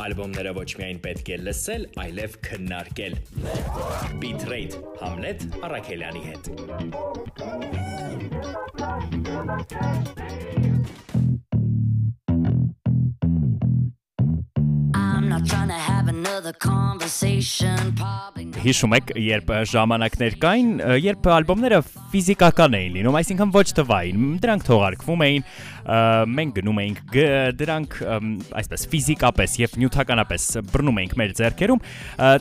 Ալբոմները ոչ միայն պետք է լսել, այլև քննարկել։ Bitrate Hamlet Արաքելյանի հետ։ I'm not trying to have another conversation. Probably. Հիշում եք, երբ ժամանակներ կային, երբ ալբոմները ֆիզիկական էին լինում, այսինքն ոչ թվային, դրանք թողարկվում էին, մենք գնում էինք դրանք այսպես ֆիզիկապես եւ նյութականապես բռնում էինք մեր ձեռքերում,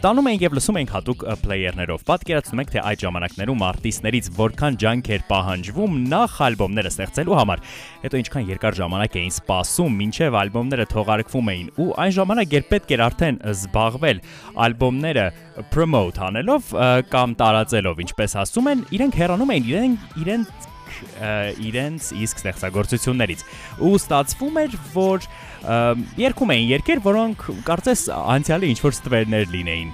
տանում էինք եւ լսում էինք հատուկ պլեյերներով։ Պատկերացնում եք, թե այդ ժամանակներում արտիստներից որքան ջանք էր պահանջվում նախ ալբոմները ստեղծելու համար։ Հետո ինչքան երկար ժամանակ էին սպասում, մինչև ալբոմները թողարկվում էին ու այն ժամանակ երբ պետք էր արդեն զբաղվել ալբոմները promote անելով կամ տարածելով, ինչպես ասում են, իրենք հեռանում էին իրեն իրենց իրենց իսկ ստեղծագործություններից ու ստացվում էր որ ը, երգում էին երգեր որոնք կարծես անցյալի ինչ որ ստվերներ լինեին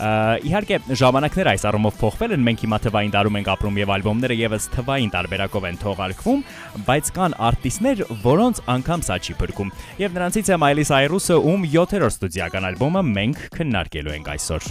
իհարկե ժամանակները այս առումով փոխվել են մենք հիմա թվային տարում ենք ապրում եւ ալբոմները եւս թվային տարբերակով են թողարկվում բայց կան արտիստներ որոնց անգամ սա չի փրկում եւ նրանցից է Miley Cyrus-ը ում 7-րդ ստուդիական ալբոմը մենք քննարկելու ենք այսօր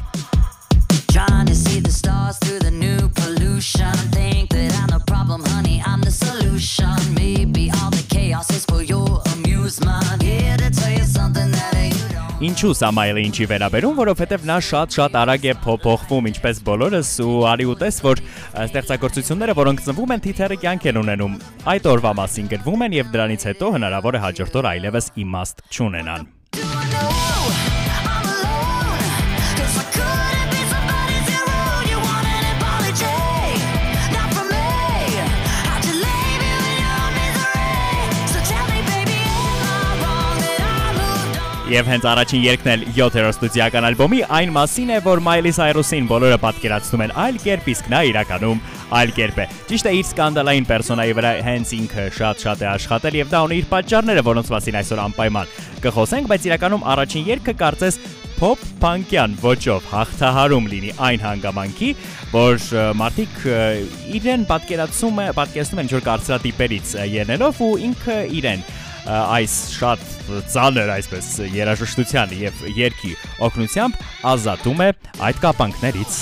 Trying to see the stars through the new pollution. Think that I'm the problem, honey. I'm the solution. Maybe all the chaos is for your amusement. Here to tell you something that don't. Ինչու սա Miley ինչի վերաբերում, որովհետև նա շատ-շատ արագ է փոփոխվում, ինչպես բոլորս ու արի ուտես, որ ստեղծագործությունները, որոնք ծնվում են, թիթերը կյանք են ունենում։ Այդ օրվա մասին գրվում են եւ դրանից հետո հնարավոր է հաջորդ օր այլևս իմաստ չունենան։ Եվ հենց առաջին երգն էլ 7-րդ ստուդիական ալբոմի այն մասին է, որ Miley Cyrus-ին բոլորը պատկերացնում են այլ կերպ, իսկ նա իրականում այլ կերպ է։ Ճիշտ է, իր սկանդալային պերսոնայի վրա հենց ինքը շատ-շատ է աշխատել եւ դա ունի իր պատճառները, որոնց մասին այսօր անպայման կխոսենք, բայց իրականում առաջին երգը կարծես pop punk-յան ոճով հաղթահարում լինի այն հանգամանքի, որ մարդիկ իրեն պատկերացում է, պատկերացնում են ինչ որ կարծրատիպերից ելնելով ու ինքը իրեն այս շատ ծանր այսպես երաժշտության եւ երգի օգնությամբ ազատում է այդ կապանքներից։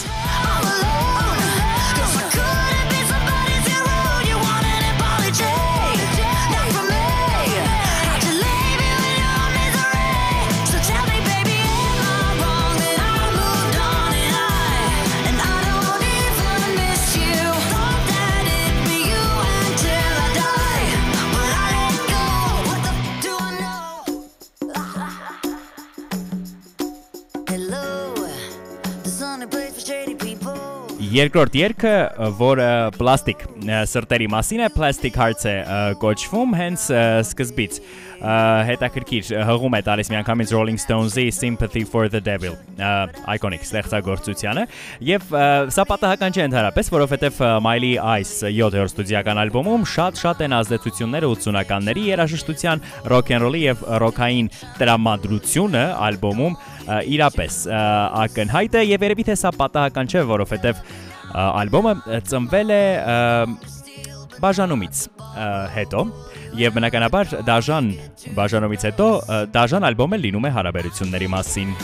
Երկրորդ երգը, որը պլաստիկ սրտերի մասին է, Plastic Hearts է կոչվում հենց սկզբից։ Հետաքրքիր հղում է տալիս միանգամից Rolling Stones-ի Sympathy for the Devil, iconic ստեղծագործությանը, եւ սա պատահական չէ ընդհանրապես, որովհետեւ Miley այս 7-րդ ստուդիական ալբոմում շատ-շատ են ազդեցությունները 80-ականների երաժշտության, rock and roll-ի եւ ռոքային տրամադրությունը ալբոմում իրապես ակնհայտ է եւ երևի թե սա պատահական չէ, որովհետեւ ալբոմը ծնվել է բաժանումից հետո եւ բնականաբար դաժան բաժանումից հետո դաժան ալբոմը լինում է հարաբերությունների մասին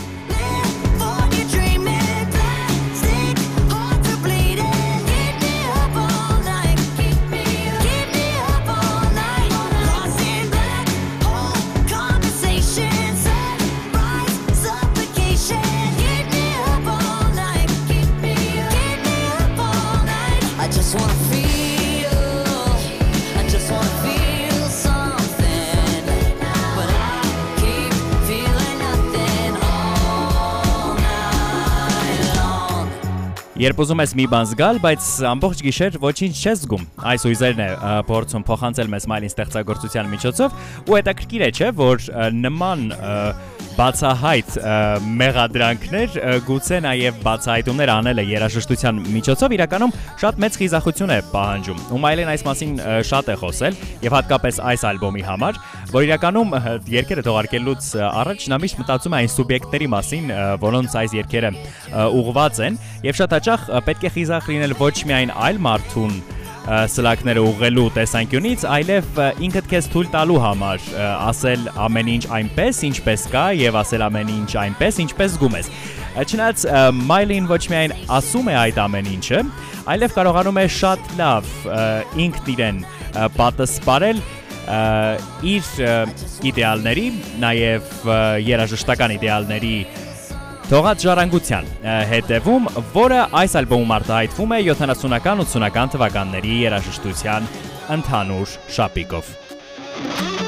Երբ ուզում ես մի բան զգալ, բայց ամբողջ գիշեր ոչինչ չես զգում։ Այս ուզերն է փորձում փոխանցել մեզ Smile-ին ստեղծագործության միջոցով, ու հետաքրքիր է, չէ, որ նման ը, բացահայտ մեղադրանքներ գուցե նաև բացահայտումներ անել է երաժշտության միջոցով իրականում շատ մեծ խիզախություն է պահանջում։ Ու Մայլեն այս մասին շատ է խոսել եւ հատկապես այս ալբոմի համար, որ իրականում ը, երկերը թողարկելուց առաջ նա միշտ մտածում է այն սուբյեկտների մասին, որոնց այս երկերը ը, ուղված են եւ շատ հաճախ պետք է խիզախ լինել ոչ միայն այլ մարդուն սլակները ուղղելու տեսանկյունից, այլև ինքդ քեզ թույլ տալու համար ասել ամեն ինչ այնպես, ինչպես կա եւ ասել ամեն ինչ այնպես, ինչպես զգում ես։ Չնայած Մայլին ոչ միայն ասում է այդ ամեն ինչը, այլև կարողանում է շատ լավ ինքն իրեն ը, իր իդեալների, նաև երաժշտական իդեալների Թողած ժառանգության հետևում, որը այս ալբոմում արտահայտվում է 70-ական 80-ական թվականների երաժշտության ընդհանուր շապիկով։ I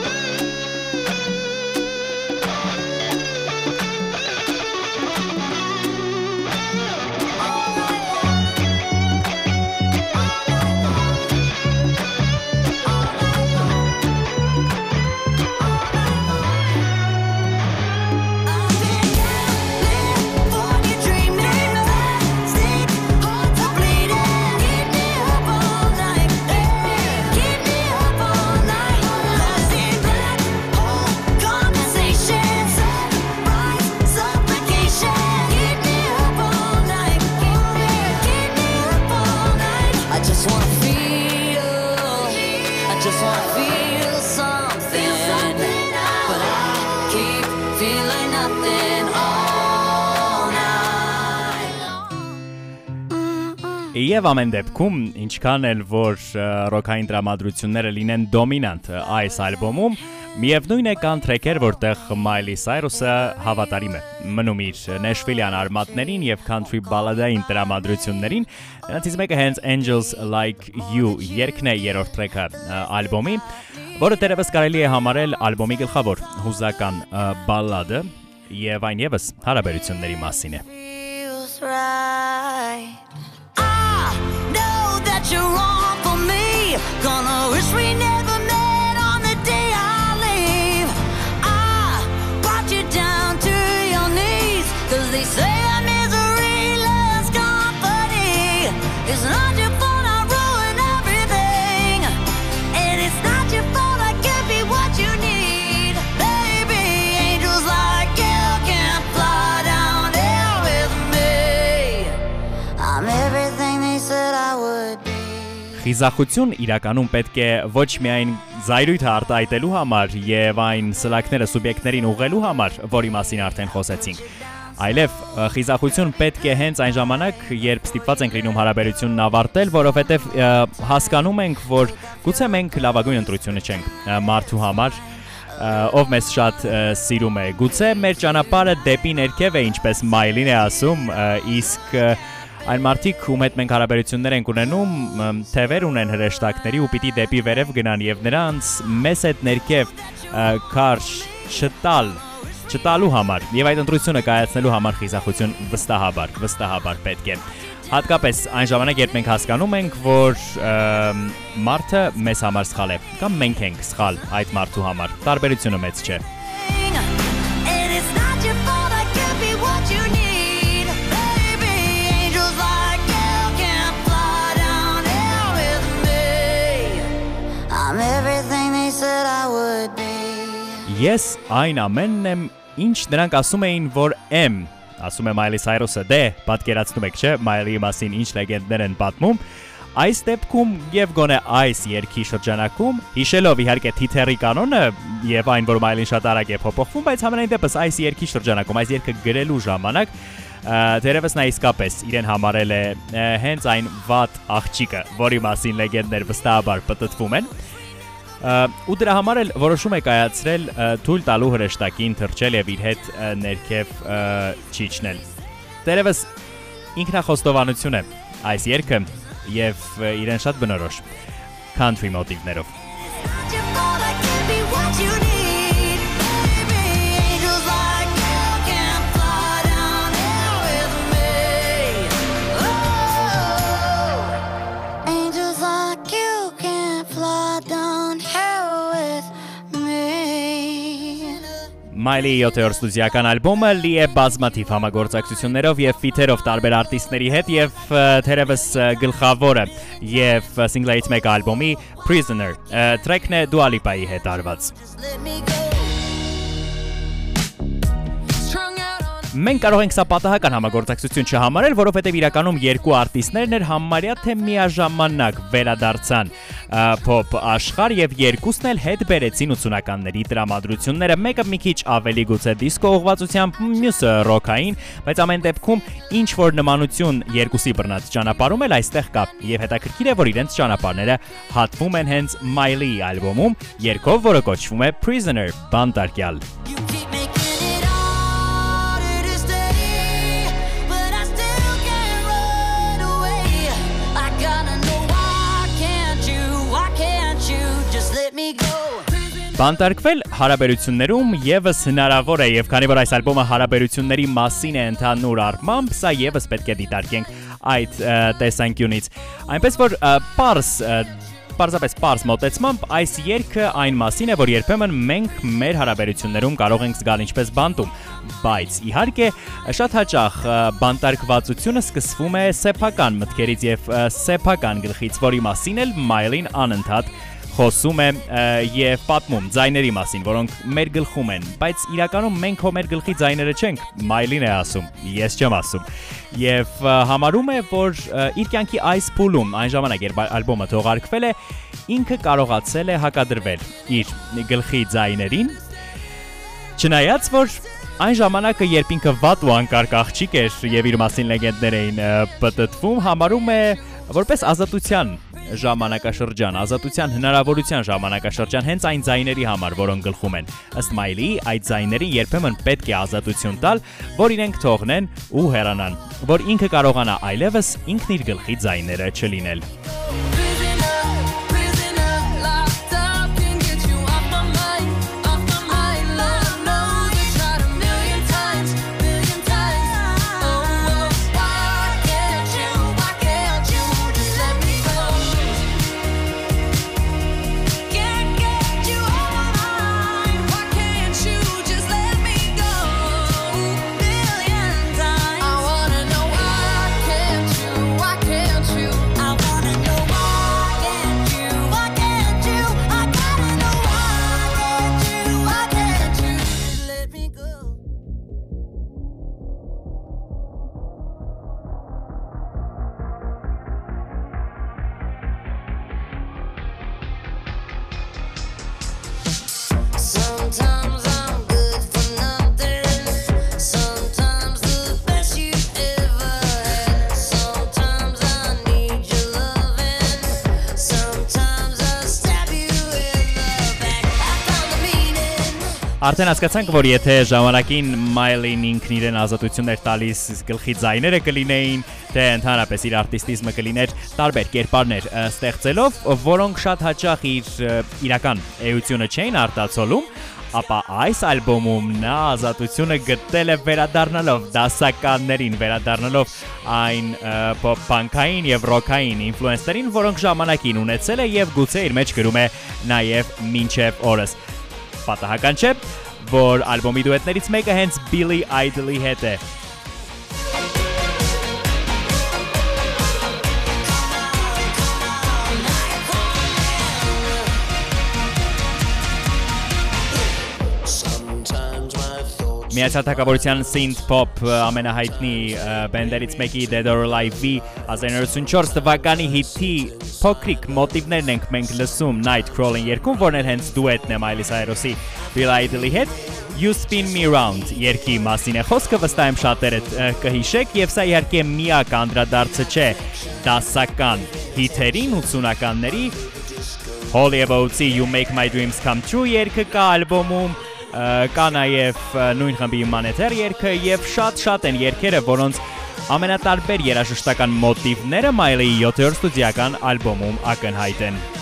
Եվ ամեն դեպքում, ինչքան էլ որ ռոքային տրամադրությունները լինեն դոմինանտ այս ալբոմում, միևնույն է կան թրեքեր, որտեղ Miley Cyrus-ը հավատարիմ է մնում իր Nashville-յան արմատներին եւ country բալադային տրամադրություններին։ Նրանցից մեկը հենց Angels Like You երգն է երրորդ թրեքը ը, ալբոմի, որը դերևս կարելի է համարել ալբոմի գլխավոր հուզական բալլադը եւ այն եւս հարաբերությունների մասին է։ right. You're wrong for me. Gonna wish we never Խիզախություն իրականում պետք է ոչ միայն զայրույթը արտահայտելու համար եւ այն սլակները սուբյեկտներին ուղղելու համար, որի մասին արդեն խոսեցինք, այլև խիզախություն պետք է հենց այն ժամանակ, երբ ստիպված ենք լինում հարաբերությունն ավարտել, որովհետեւ ը, հասկանում ենք, որ գուցե մենք լավագույն ընտրությունը չենք մարդու համար, ով մեզ շատ սիրում է։ Գուցե մեր ճանապարհը դեպի ներքև է, ինչպես Մայլին է ասում, իսկ ը, Այն մարդիկ, ում հետ մենք հարաբերություններ ենք ունենում, թևեր ունեն հրեշտակների ու պիտի դեպի վերև գնան եւ նրանց մեզ հետ ներքև քարշ չտալ չտալու համար եւ այդ ընտրությունը կայացնելու համար խիզախություն վստահաբար, վստահաբար պետք է։ Հատկապես այն ժամանակ, երբ մենք հասկանում ենք, որ մարդը մեզ համար սխալ է, կամ մենք ենք սխալ այդ մարդու համար։ Տարբերությունը մեծ չէ։ said I would be. Ես այն ամենն եմ, ինչ նրանք ասում էին, որ եմ։ Ասում է Miley Cyrus-ը, դե, պատկերացնում եք, չէ, Miley-ի մասին ինչ լեգենդներ են պատմում։ Այս դեպքում եւ գոնե այս երկի շրջանակում, հիշելով իհարկե թիթերի կանոնը եւ այն, որ Miley-ին շատ արագ է փոփոխվում, բայց համենայն դեպս այս երկի շրջանակում, այս երկը գրելու ժամանակ Դերևս նա իսկապես իրեն համարել է հենց այն վատ աղջիկը, որի մասին լեգենդներ վստահաբար պատտվում են։ ու դրա համար էլ որոշում է կայացրել թույլ տալու հրեշտակին թրջել եւ իր հետ ներքև չիջնել։ Դերևս ինքնախոստովանություն է այս երգը եւ իրեն շատ բնորոշ country մոտիվներով։ Miley 7-րդ ստուդիական ալբոմը լի է բազմաթիվ համագործակցություններով եւ ֆիթերով տարբեր արտիստների հետ եւ թերևս գլխավորը եւ single-ից մեկ ալբոմի Prisoner տրեքն է Dua Lipa-ի հետ արված։ Let me go. Մենք կարող ենք սա պատահական համագործակցություն չհամարել, որովհետև իրականում երկու արտիստներն էր համարյա թե միաժամանակ վերադարձան փոփ աշխարհ եւ երկուսն էլ հետ բերեցին 80-ականների տրամադրությունները, մեկը մի քիչ ավելի գուցե դիսկո ուղղվածությամբ, մյուսը ռոքային, բայց ամեն դեպքում ինչ որ նմանություն երկուսի բռնած ճանապարհում էլ այստեղ կա եւ հետաքրքիր է որ իրենց ճանապարհները հատվում են հենց Miley ալբոմում, երգով, որը կոչվում է Prisoner, բանտարկյալ։ You Բանտարկվել հարաբերություններում եւս հնարավոր է եւ քանի որ այս ալբոմը հարաբերությունների մասին է ընդհանուր առմամբ, սա եւս պետք է դիտարկենք այդ տեսանկյունից։ Այնպես որ պարս Պարզապես պարզ մոտեցմամբ այս երգը այն մասին է, որ երբեմն մենք մեր հարաբերություններում կարող ենք զգալ ինչպես բանտում, բայց իհարկե շատ հաճախ բանտարկվածությունը սկսվում է սեփական մտքերից եւ սեփական գլխից, որի մասին էլ Մայլին անընդհատ խոսում է եւ պատմում ձայների մասին, որոնք մեր գլխում են, բայց իրականում մենք հո մեր գլխի ձայները չենք, Մայլին է ասում, ես չեմ ասում։ Եվ համարում է, որ իր կյանքի այս փուլում, այն ժամանակ, երբ ալբոմը թողարկվել է, ինքը կարողացել է հակադրվել իր գլխի ձայներին Չնայած որ այն ժամանակը երբ ինքը վատ ու անկարգ աղջիկ էր եւ իր մասին լեգենդներ էին ը, պտտվում, համարում է որպես ազատության ժամանակաշրջան, ազատության հնարավորության ժամանակաշրջան հենց այն ձայների համար, որոնք գլխում են։ Ըստ Մայլի, այդ ձայներին երբեմն պետք է ազատություն տալ, որ իրենք թողնեն ու հեռանան, որ ինքը կարողանա այլևս ինքն իր գլխի ձայները չլինել։ Prisoner, Արդեն հասկացանք, որ եթե ժամանակին Մայլին ինքն իրեն ազատություններ տալիս գլխի ձայները կլինեին, թե ընդհանրապես իր արտիստիզմը կլիներ տարբեր կերպարներ ստեղծելով, որոնք շատ հաճախ իր իրական էությունը չէին արտացոլում, ապա այս ալբոմում նա ազատությունը գտել է վերադառնալով դասականներին, վերադառնալով այն փոփ-փանկային եւ ռոքային ինֆլուենսերին, որոնք ժամանակին ունեցել է եւ գուցե իր մեջ գրում է նաեւ մինչեւ օրս պատահական չէ, որ ալբոմի դուետներից մեկը հենց Billy Idol-ի հետ է։ Միացյալ Թագավորության synth pop ամենահայտնի բենդերից մեկի Dead or Alive-ի 1994 թվականի հիթի փոքրիկ մոտիվներն ենք մենք լսում Night Crawling երգում, որն էլ հենց դուետն է Miley Cyrus-ի Bill Idol-ի հետ You Spin Me Round երգի մասին է խոսքը վստահ եմ շատերը կհիշեք եւ սա իհարկե միակ անդրադարձը չէ դասական հիթերին 80-ականների Holy About-ի You Make My Dreams Come True երգը կա ալբոմում կա նաև նույն խմբի Maneter երգը եւ շատ-շատ են երգերը, որոնց ամենատարբեր երաժշտական մոտիվները Miley-ի 7-րդ ստուդիական ալբոմում ակնհայտ են։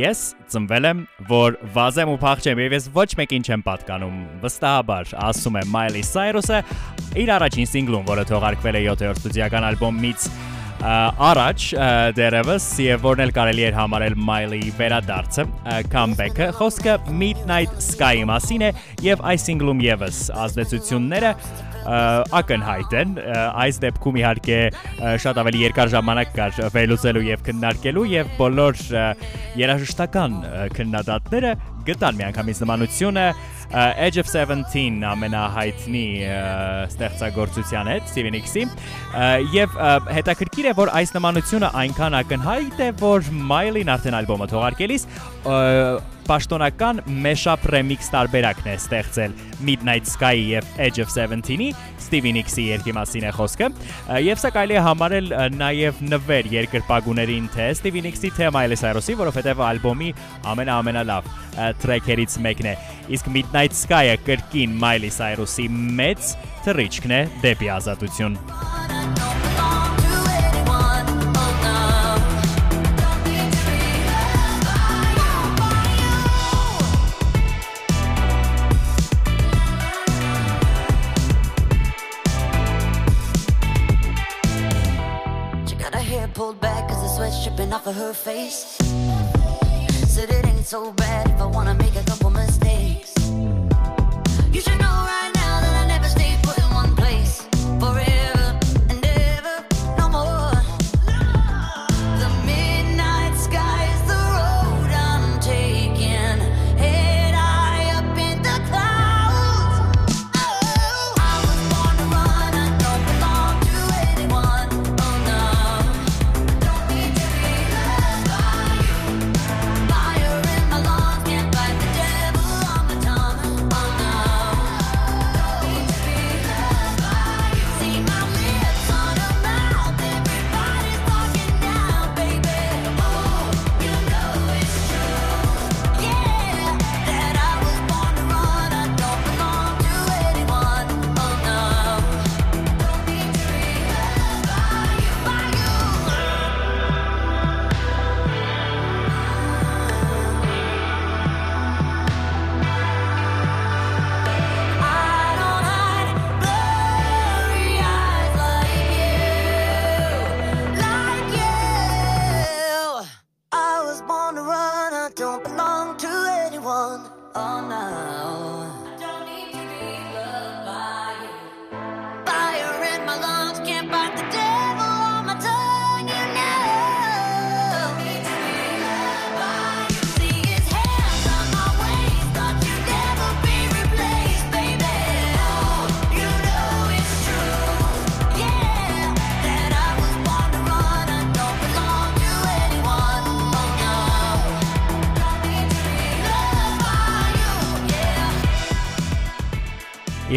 Ես ծնվել եմ, որ վազեմ ու փախչեմ, եւ ես ոչ մեկին չեմ պատկանում։ Վստահաբար, ասում է Miley Cyrus-ը իր առաջին սինգլում, որը թողարկվել է 7-րդ ստուդիական ալբոմից առաջ դերևս եւ որն էլ կարելի էր համարել Miley-ի վերադարձը, comeback-ը, խոսքը Midnight Sky-ի մասին է եւ այս սինգլում եւս ազդեցությունները ակնհայտ են այս դեպքում իհարկե շատ ավելի երկար ժամանակ կար վերլուծելու եւ քննարկելու եւ բոլոր երաժշտական քննադատները գտան միանգամից նմանությունը Edge of 17 ամենահայտնի ստեղծագործության հետ Steven X-ի եւ հետաքրքիր է որ այս նմանությունը այնքան ակնհայտ է որ Miley-ն արդեն ալբոմը թողարկելիս պաշտոնական mashup remix տարբերակն է ստեղծել. Midnight Sky-ի եւ Edge of 17-ի Steven X-ի երկի մասին է խոսքը ա, եւ սա կարելի է համարել ա, նաեւ նվեր երկրպագուներին թե Steven X-ի թե Miley Cyrus-ի, որովհետեւ ալբոմի ամենաամենալավ ա, տրեքերից մեկն է իսկ Midnight Sky-ը կրկին Miley Cyrus-ի մեծ թռիչքն է դեպի ազատություն She her face. Said it ain't so bad if I wanna make a couple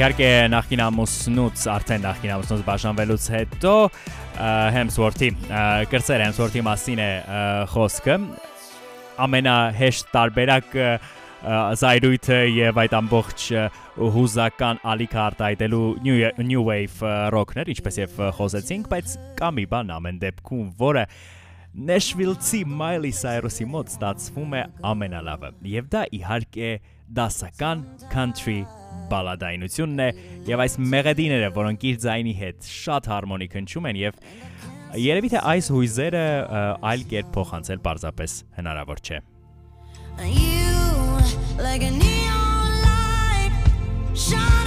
Իհարկե նախին ամուսնուց, արդեն նախին ամուսնուց բաժանվելուց հետո Հեմսվորթի կրծեր Հեմսվորթի մասին է խոսքը ամենահեշտ տարբերակը ա, զայրույթը եւ այդ ամբողջ հուզական ալիքը արտահայտելու new, new wave ռոքներ, ինչպես եւ խոսեցինք, բայց կա մի բան ամեն դեպքում, որը Nashville-ցի Miley Cyrus-ի մոտ ստացվում է ամենալավը։ Եվ դա իհարկե դասական country բալադայնությունն է եւ այս մեղեդիները, որոնք իր ձայնի հետ շատ հարմոնիկ հնչում են եւ երևի թե այս հույզերը այլ կերպ փոխանցել պարզապես հնարավոր չէ։ You like a neon light shining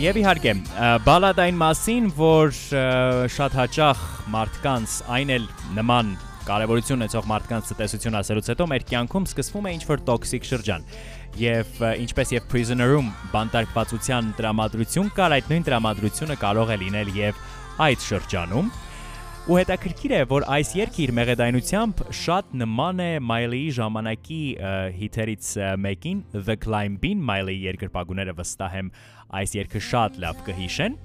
Եվ իհարկե, բալադային մասին, որ շատ հաճախ մարդկանց այն էլ նման կարևորություն ունեցող մարդկանց տեսություն ասելուց հետո մեր կյանքում սկսվում է ինչ-որ տոքսիկ շրջան։ Եվ ինչպես եւ Prisoner-ում բանտարկվածության տրամադրություն կար, այդ նույն տրամադրությունը կարող է լինել եւ այդ շրջանում։ Ու հետաքրքիր է, որ այս երգը իր մեղեդայնությամբ շատ նման է Miley-ի ժամանակի հիթերից մեկին The Climb-ին, Miley-ի երկրպագուները վստահ եմ այս երգը շատ լավ կհիշեն։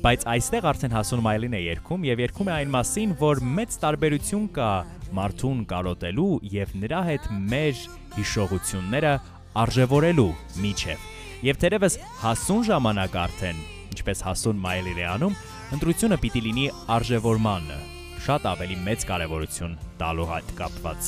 բայց այստեղ արդեն հասուն Մայլին է երգում եւ երգում է այն մասին, որ մեծ տարբերություն կա մարդուն կարոտելու եւ նրա հետ մեր հիշողությունները արժևորելու միջև։ Եւ թերևս հասուն ժամանակ արդեն, ինչպես հասուն Մայլին է անում, ընտրությունը պիտի լինի արժևորմանը, շատ ավելի մեծ կարևորություն տալու հետ կապված։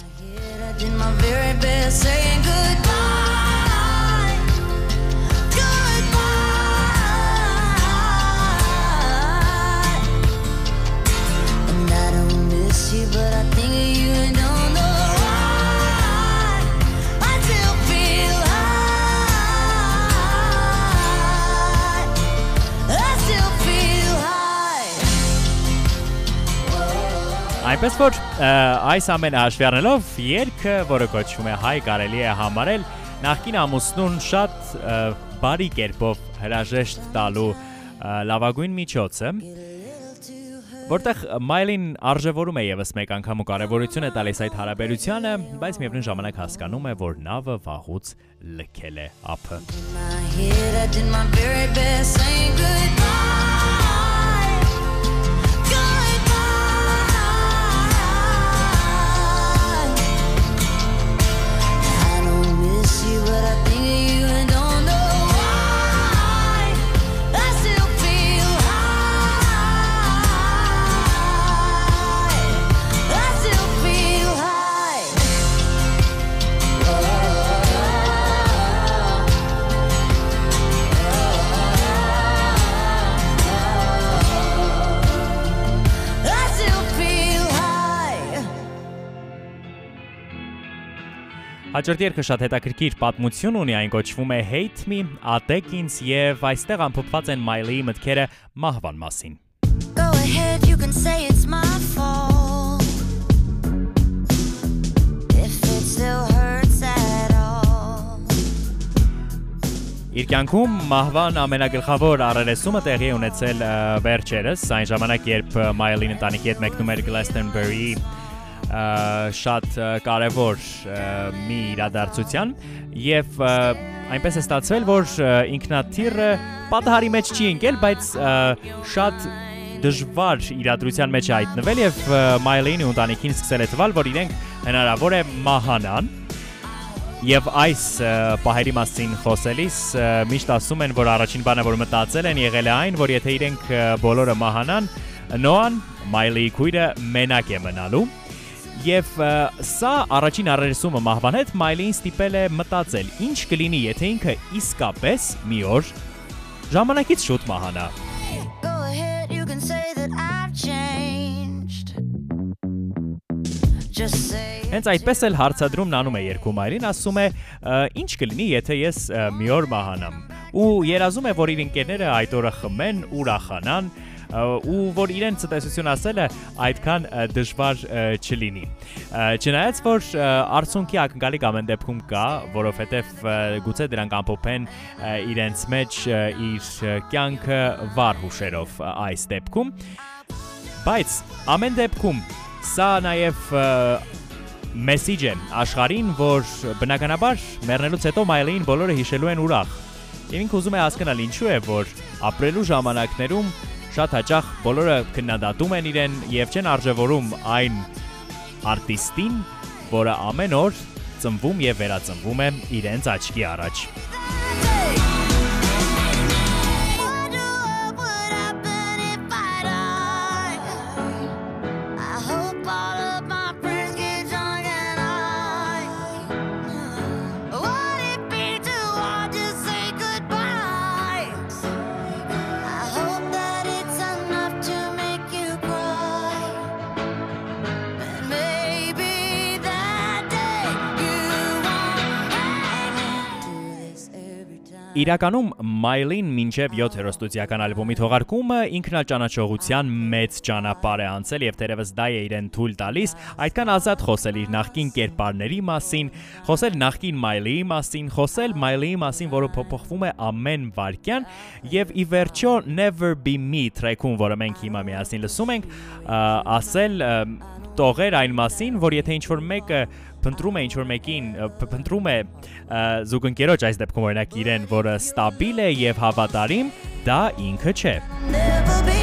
but I think you know Այնպես որ այս ամենը հաշվի առնելով երգը, որը կոչվում է հայ կարելի է համարել նախկին ամուսնուն շատ բարի կերպով հրաժեշտ տալու լավագույն միջոցը որտեղ Մայլին արժևորում է եւս մեկ անգամ ու կարևորություն է տալիս այդ հարաբերությանը, բայց միևնույն ժամանակ հասկանում է, որ նավը վաղուց լքել է ափը։ Հաջորդ երգը շատ հետաքրքիր պատմություն ունի, այն կոչվում է Hate Me, Ատեք ինձ եւ այստեղ ամփոփված են Մայլիի մտքերը մահվան մասին։ Go ahead, you can say it's my fault. If it still hurts at. Իր կյանքում մահվան ամենագլխավոր առերեսումը տեղի ունեցել վերջերս, այն ժամանակ երբ Մայլին ընտանիքի հետ մեկնում էր Glastonbury ը, շատ կարևոր մի իրադարձության եւ այնպես է ստացվել, որ ինքնաթիռը պատահարի մեջ չի ընկել, բայց շատ դժվար իրադրության մեջ է հայտնվել եւ Մայլինի ընտանիքին սկսել է թվալ, որ իրենք հնարավոր է մահանան Եվ այս պահերի մասին խոսելիս միշտ ասում են, որ առաջին բանը, որ մտածել են, եղել է այն, որ եթե իրենք բոլորը մահանան, Նոան Մայլի քույրը մենակ է մնալու։ Եվ սա առաջին առերեսումը մահվան հետ Մայլին ստիպել է մտածել, ինչ կլինի, եթե ինքը իսկապես մի օր ժամանակից շուտ մահանա։ Հենց այդպես էլ հարցադրումն անում է երկու մայրին, ասում է, «Ը, ինչ կլինի, եթե ես մի օր մահանամ։ Ու երազում է, որ իր ընկերները այդ օրը խմեն, ուրախանան, ը, ու որ իրեն ցտեսություն ասելը այդքան դժվար չլինի։ Չնայած որ արցունքի ակնկալիք ամեն դեպքում կա, որովհետև գուցե դրանք ամփոփեն իրենց մեջ իր կյանքը վառ հուշերով այս դեպքում, բայց ամեն դեպքում սա նաև մեսիջ է աշխարհին, որ բնականաբար մեռնելուց հետո Մայլին բոլորը հիշելու են ուրախ։ Եվ ինքը ուզում է հասկանալ ինչու է, որ ապրելու ժամանակներում շատ հաճախ բոլորը քննադատում են իրեն եւ չեն արժևորում այն արտիստին, որը ամեն օր ծնվում եւ վերածնվում է իրենց աչքի առաջ։ Իրականում Մայլին մինչև 7-րդ ստուդիական ալբոմի թողարկումը ինքնաճանաչողության մեծ ճանապարհ է անցել եւ թերևս դա է իրեն թույլ տալիս այդքան ազատ խոսել իր նախկին կերպարների մասին, խոսել նախկին Մայլիի մասին, խոսել Մայլիի մասին, որը փոփոխվում է ամեն վարքյան եւ ի վերջո Never Be Me տրեքում, որը մենք հիմա միասին լսում ենք, ասել տողեր այն մասին, որ եթե ինչ որ մեկը փնտրում է ինչ որ մեկին, փնտրում է զուգընկերոջ այս դեպքում օրինակ իրեն, որը ստաբիլ է եւ հավատարիմ, դա ինքը չէ։ Never be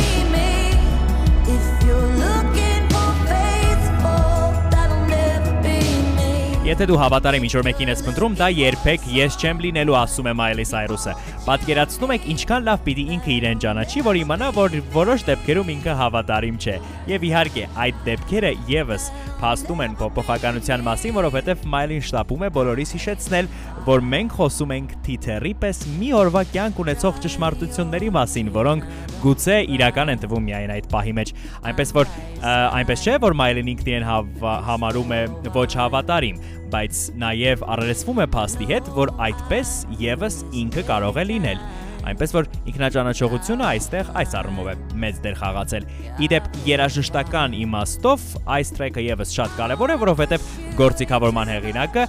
Եթե դու հավատարիմ ինչ որ մեկին ես փնտրում, դա երբեք ես չեմ լինելու, ասում է Մայլի Սայրուսը։ Պատկերացնում եք ինչքան լավ պիտի ինքը իրեն ճանաչի, որ իմանա, որ որոշ դեպքերում ինքը հավատարիմ չէ։ Եվ իհարկե, այդ դեպքերը եւս փաստում են փոփոխականության մասին, որովհետև Մայլին շտապում է բոլորիս հիշեցնել, որ մենք խոսում ենք թիթերի պես մի օրվա կյանք ունեցող ճշմարտությունների մասին, որոնք գուցե իրական են թվում միայն այդ պահի մեջ։ Այնպես որ այնպես չէ, որ Մայլին ինքն իրեն հավ- համարում է ոչ հավատարիմ, բայց նաև առերեսվում է փաստի հետ, որ այդպես եւս ինքը կարող է լինել։ Այնպես որ ինքնաճանաչողությունը այստեղ այս առումով է մեծ դեր խաղացել։ Իդեպ երաժշտական իմաստով այս տրեքը եւս շատ կարեւոր է, որովհետեւ գործիքավորման հեղինակը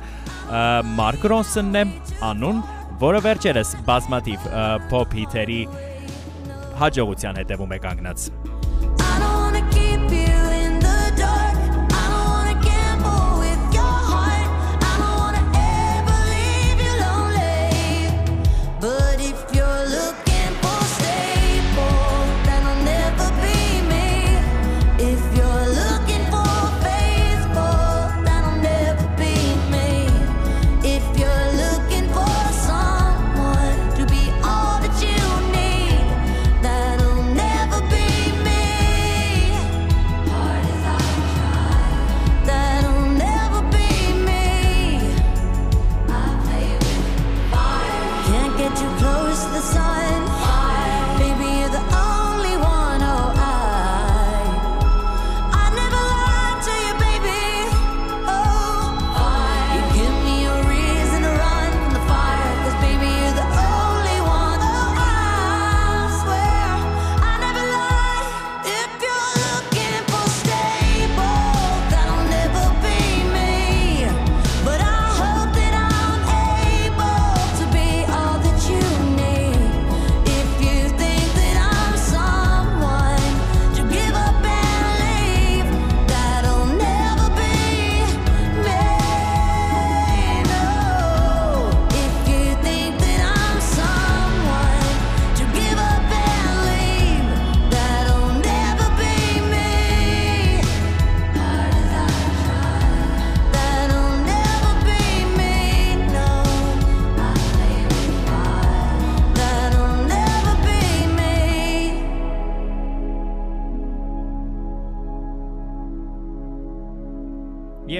Մարկ Ռոնսոնն է, անուն, որը վերջերս բազմաթիվ փոփ հիթերի հաջողության հետևում է կանգնած։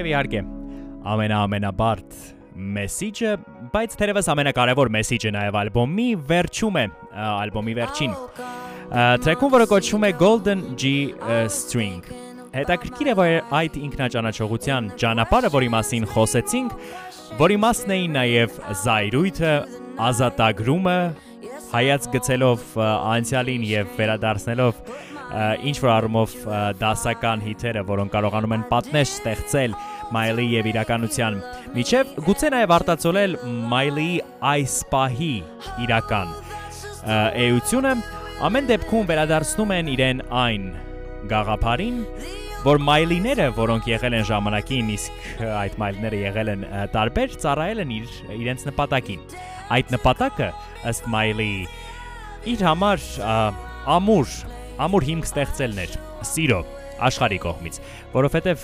Եվ իհարկե, ամենաամենաբարդ մեսիջը, բայց թերևս ամենակարևոր մեսիջը նաև ալբոմի վերջում է, ալբոմի վերջին։ Տրեքում, որը կոչվում է Golden G String։ Հետաքրքիր է, որ այդ ինքնաճանաչողության ճանապարհը, որի մասին խոսեցինք, որի մասն էին նաև զայրույթը, ազատագրումը, հայաց գցելով անցյալին եւ վերադարձնելով ինչ որ առումով դասական հիթերը, որոնք կարողանում են պատնեշ ստեղծել Մայլի եւ իրականության միջև գուցե նաեւ արտացոլել Մայլի այս պահի իրական էությունը ամեն դեպքում վերադարձնում են իրեն այն գաղափարին որ մայլիները, որոնք եղել են ժամանակին, իսկ այդ մայլները եղել են տարբեր, ծառայել են իր իրենց նպատակին։ Այդ նպատակը ըստ մայլի իր համար ամուր, ամուր հիմք ստեղծելն էր, սիրո աշխարհի կողմից, որովհետև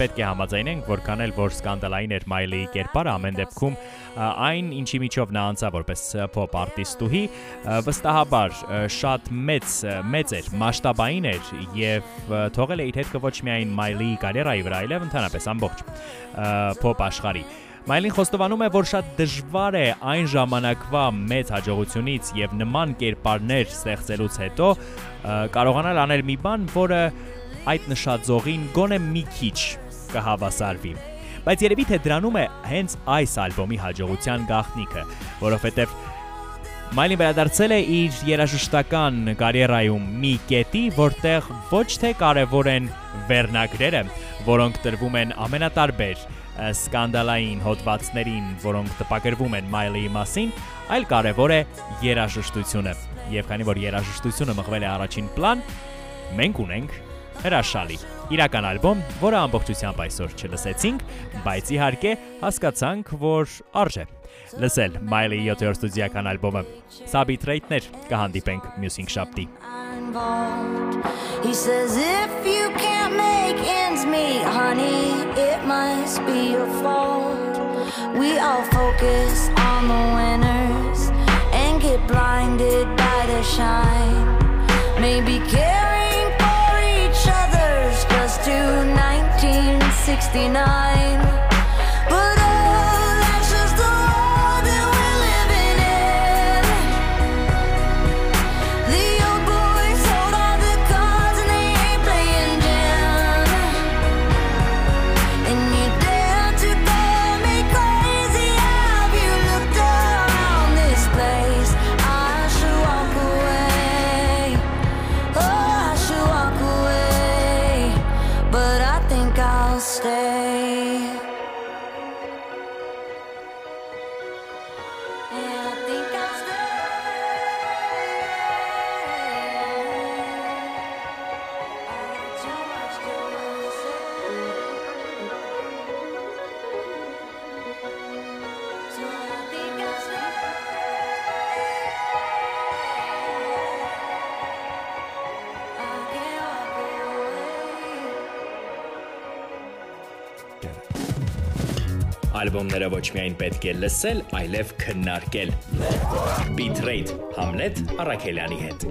պետք է համաձայնենք, որքան էլ որ սկանդալային էր Մայլիի կերպարը, ամեն դեպքում այն ինչի միջով նա անցավ որպես փոփ արտիստուհի, վստահաբար շատ մեծ մեծ էր, մասշտաբային էր եւ թողել է իր հետքը ոչ միայն Մայլիի կարիերայի վրա, այլև ընդհանրապես ամբողջ փոփ աշխարհի Մայլին խոստովանում է, որ շատ դժվար է այն ժամանակվա մեծ հաջողությունից եւ նման կերպարներ ստեղծելուց հետո կարողանալ անել մի բան, որը այդ նշաձողին գոնե մի քիչ կհավասարվի։ Բայց երևի թե դրանում է հենց այս ալբոմի հաջողության գաղտնիքը, որովհետև Մայլին վերադարձել է իր երաժշտական կարիերայում մի կետի, որտեղ ոչ թե կարևոր են վերնագրերը, որոնք տրվում են ամենատարբեր սկանդալային հոդվածներին, որոնք տպագրվում են Մայլիի մասին, այլ կարևոր է երաժշտությունը։ Եվ քանի որ երաժշտությունը մղվել է առաջին պլան, մենք ունենք Հրաշալի։ Իրական ալբոմ, որը ամբողջությամբ այսօր չլսեցինք, բայց իհարկե հասկացանք, որ արժե լսել Miley 7-րդ ստուդիական ալբոմը։ Սա բիթրեյթներ կհանդիպենք մյուս 5 շաբթի։ involved. He says, if you can't make ends meet, honey, it must be your fault. We all focus on the winners and get blinded by their shine. Maybe caring for each other's just to 1969. Ալբոմները ոչ միայն պետք է լսել, այլև քննարկել։ Bitrate Hamlet Արաքելյանի հետ։